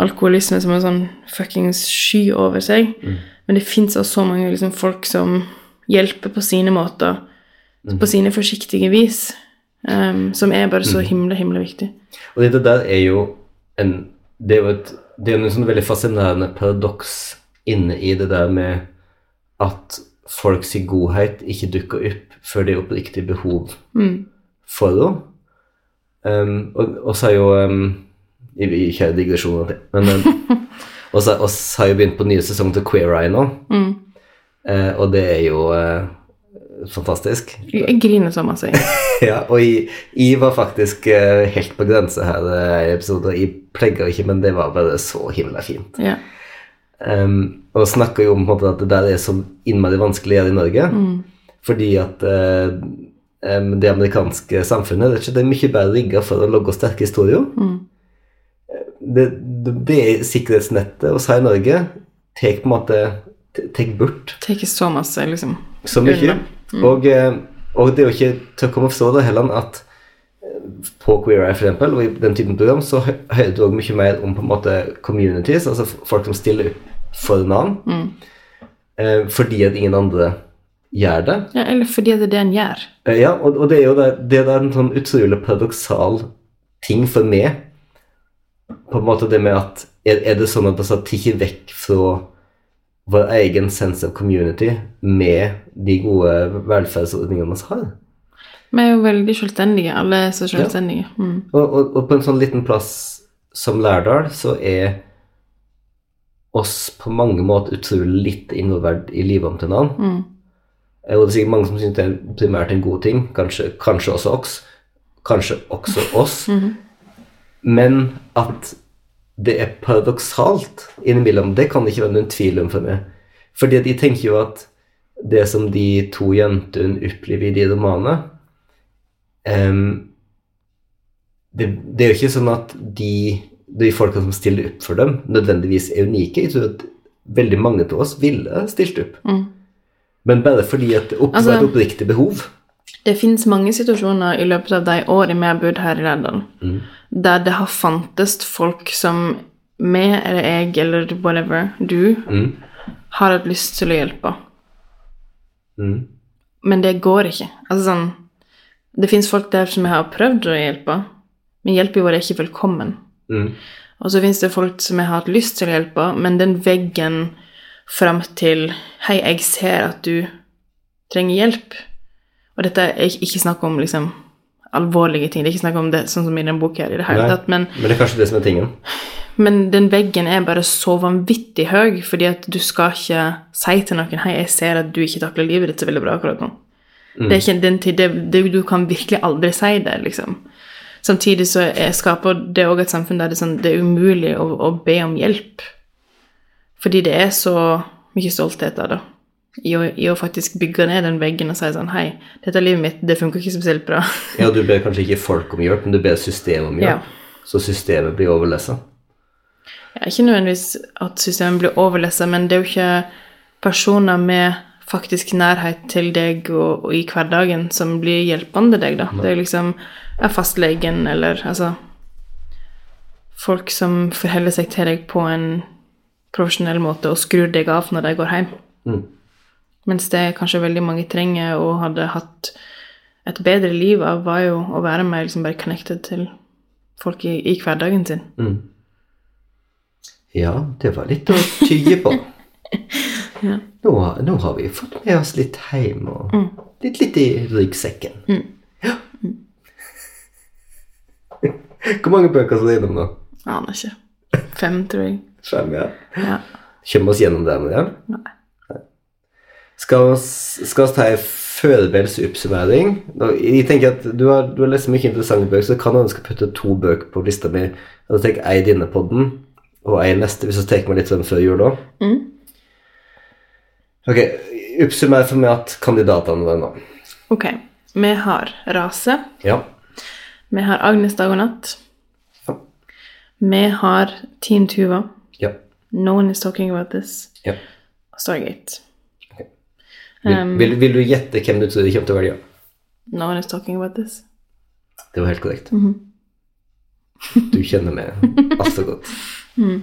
alkoholisme som en sånn fuckings sky over seg. Men det fins også så mange liksom, folk som hjelper på sine måter, på sine forsiktige vis, um, som er bare så himla, himla viktig. Og det der er jo en Det er jo et det er noe en sånn veldig fascinerende paradoks inne i det der med at folks godhet ikke dukker opp før det er oppriktig behov for henne. Um, og, og så har jo um, vi digresjoner men um, Og så har jeg begynt på nye sesong til Queer Eye nå, Eh, og det er jo eh, fantastisk. Jeg, griner så masse. Ja, og jeg, jeg var faktisk eh, helt på grense her eh, i episoden. Jeg plegger ikke, men det var bare så himla fint. Ja. Um, og snakker jo om måte, at det der er så innmari vanskelig å gjøre i Norge. Fordi at em, det amerikanske samfunnet det er, det mye bedre rigga for å logge sterke historier. Det, det, det er sikkerhetsnettet oss her i Norge tar på en måte tar bort Det ikke så masse, liksom. så mye. Unna. Og, eh, og det er jo ikke til å komme og forstå det heller at eh, på Queer Eye for eksempel, og i den typen program så hører du også mye mer om på en måte communities, altså folk som stiller for navn, eh, fordi at ingen andre gjør det. Ja, eller fordi det er det en gjør. Eh, ja, og, og det er jo det, det er en sånn utrolig paradoksal ting for meg, på en måte det med at er, er det sånn at det tar ikke vekk fra vår egen sense of community med de gode velferdsordningene vi har? Vi er jo veldig selvstendige. Alle er så selvstendige. Mm. Og, og, og på en sånn liten plass som Lærdal så er oss på mange måter utrolig litt involvert i livet om til noen. Mm. Eh, Og det er sikkert mange som syns det er primært en god ting. Kanskje, kanskje også oss. Kanskje også oss. Men at det er paradoksalt innimellom. Det kan det ikke være noen tvil om for meg. Fordi de tenker jo at det som de to jentene opplever i de romanene um, det, det er jo ikke sånn at de, de folka som stiller opp for dem, nødvendigvis er unike. Jeg tror at veldig mange av oss ville stilt opp. Men bare fordi at det opp, Altså- var et oppriktig behov. Det finnes mange situasjoner i løpet av de årene vi har bodd her i Lærdal, der det har fantes folk som meg eller jeg eller whatever, du, Mm. har hatt lyst til å hjelpe. Mm. Men det går ikke. Altså sånn Det fins folk der som jeg har prøvd å hjelpe, men hjelpen vår er ikke velkommen. Mm. Og så fins det folk som jeg har hatt lyst til å hjelpe, men den veggen fram til 'Hei, jeg ser at du trenger hjelp'. Og dette er ikke snakk om liksom alvorlige ting. Det er ikke snakk om det sånn som i den boka her i det hele tatt. Men, Men det er kanskje det som er tingen. men den veggen er bare så vanvittig høy, fordi at du skal ikke si til noen 'Hei, jeg ser at du ikke takler livet ditt så veldig bra akkurat nå'. Det er ikke den tid, det, det, Du kan virkelig aldri si det, liksom. Samtidig så er, skaper det òg et samfunn der det er, sånn, det er umulig å, å be om hjelp. Fordi det er så mye stolthet av det. I å, I å faktisk bygge ned den veggen og si sånn Hei, dette er livet mitt, det funker ikke spesielt bra. Ja, du ber kanskje ikke folk om hjelp, men du ber systemet om hjelp. Ja. Så systemet blir overlessa. Ja, ikke nødvendigvis at systemet blir overlessa, men det er jo ikke personer med faktisk nærhet til deg og, og i hverdagen som blir hjelpende deg, da. Det er liksom er fastlegen eller altså Folk som forholder seg til deg på en profesjonell måte og skrur deg av når de går hjem. Mm. Mens det kanskje veldig mange trenger og hadde hatt et bedre liv av, var jo å være mer liksom bare connected til folk i, i hverdagen sin. Mm. Ja, det var litt å tygge på. Ja. nå, nå har vi fått med oss litt hjem og Mm. litt, litt i ryggsekken. Ja. Hvor mange bøker skal du innom nå? Aner ikke. Fem, tror jeg. Fem, ja. Ja. Kommer oss gjennom det med det? Nei. Skal vi ta en forberedelse oppsummering? Jeg tenker at du har, du har lest mye interessante bøker, så kan hende skal putte to bøker på lista mi. Jeg tenker ei denne podden, og ei neste, hvis vi tar meg litt sånn før jul òg. Mm. Ok, oppsummer for meg at kandidatene var nå. Ok. Vi har Rase. Ja. Vi har Agnes dag og natt. Ja. Vi har Team Tuva. Ja. No one is talking about this. ja. Og Stargate. Vil, Um, vil, vil du gjette hvem du tror de kommer til å velge? No one is talking about this. Det var helt korrekt. Mhm. Du kjenner meg altfor godt. Mm.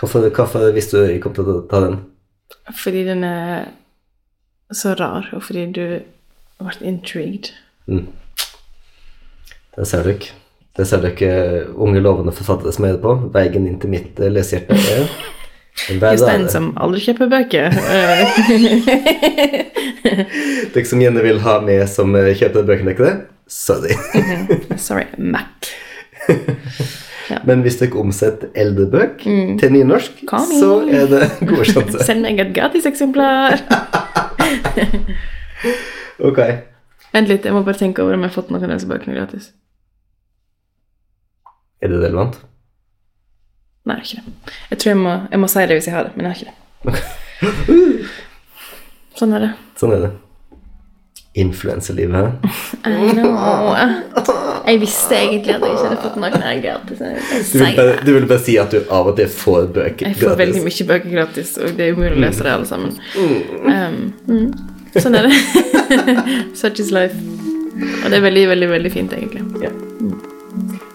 Hvorfor, hvorfor visste du jeg kom til å ta den? Fordi den er så rar, og fordi du ble intrigued. Mm. Det ser dere. Det ser dere unge, lovende forfattere som er det på. Veien inn til mitt eh, lesehjerte er Jostein som aldri kjøper bøker. Dere som gjerne vil ha med som eh, kjøper bøkene ikke det? sorry. Sorry, Mac. Men hvis dere omsetter eldre bøk til nynorsk, så er det gode sjanser. Send meg et gratiseksemplar. Ok. Vent litt, jeg må bare tenke over om jeg har fått noen av disse bøkene gratis. Er det relevant? Nei, jeg har ikke det. Jeg tror jeg må, jeg må si det hvis jeg har det, men jeg har ikke det. Sånn er det. Sånn er det. Influenselivet. I know. Jeg visste egentlig at jeg ikke hadde fått noen her gratis. Du vil, bare, du vil bare si at du av og til får bøker gratis? jeg får veldig mye bøker gratis, og det er umulig å lese det alle sammen. Um, mm. Sånn er det. Such is life. Og det er veldig, veldig, veldig fint, egentlig. Ja.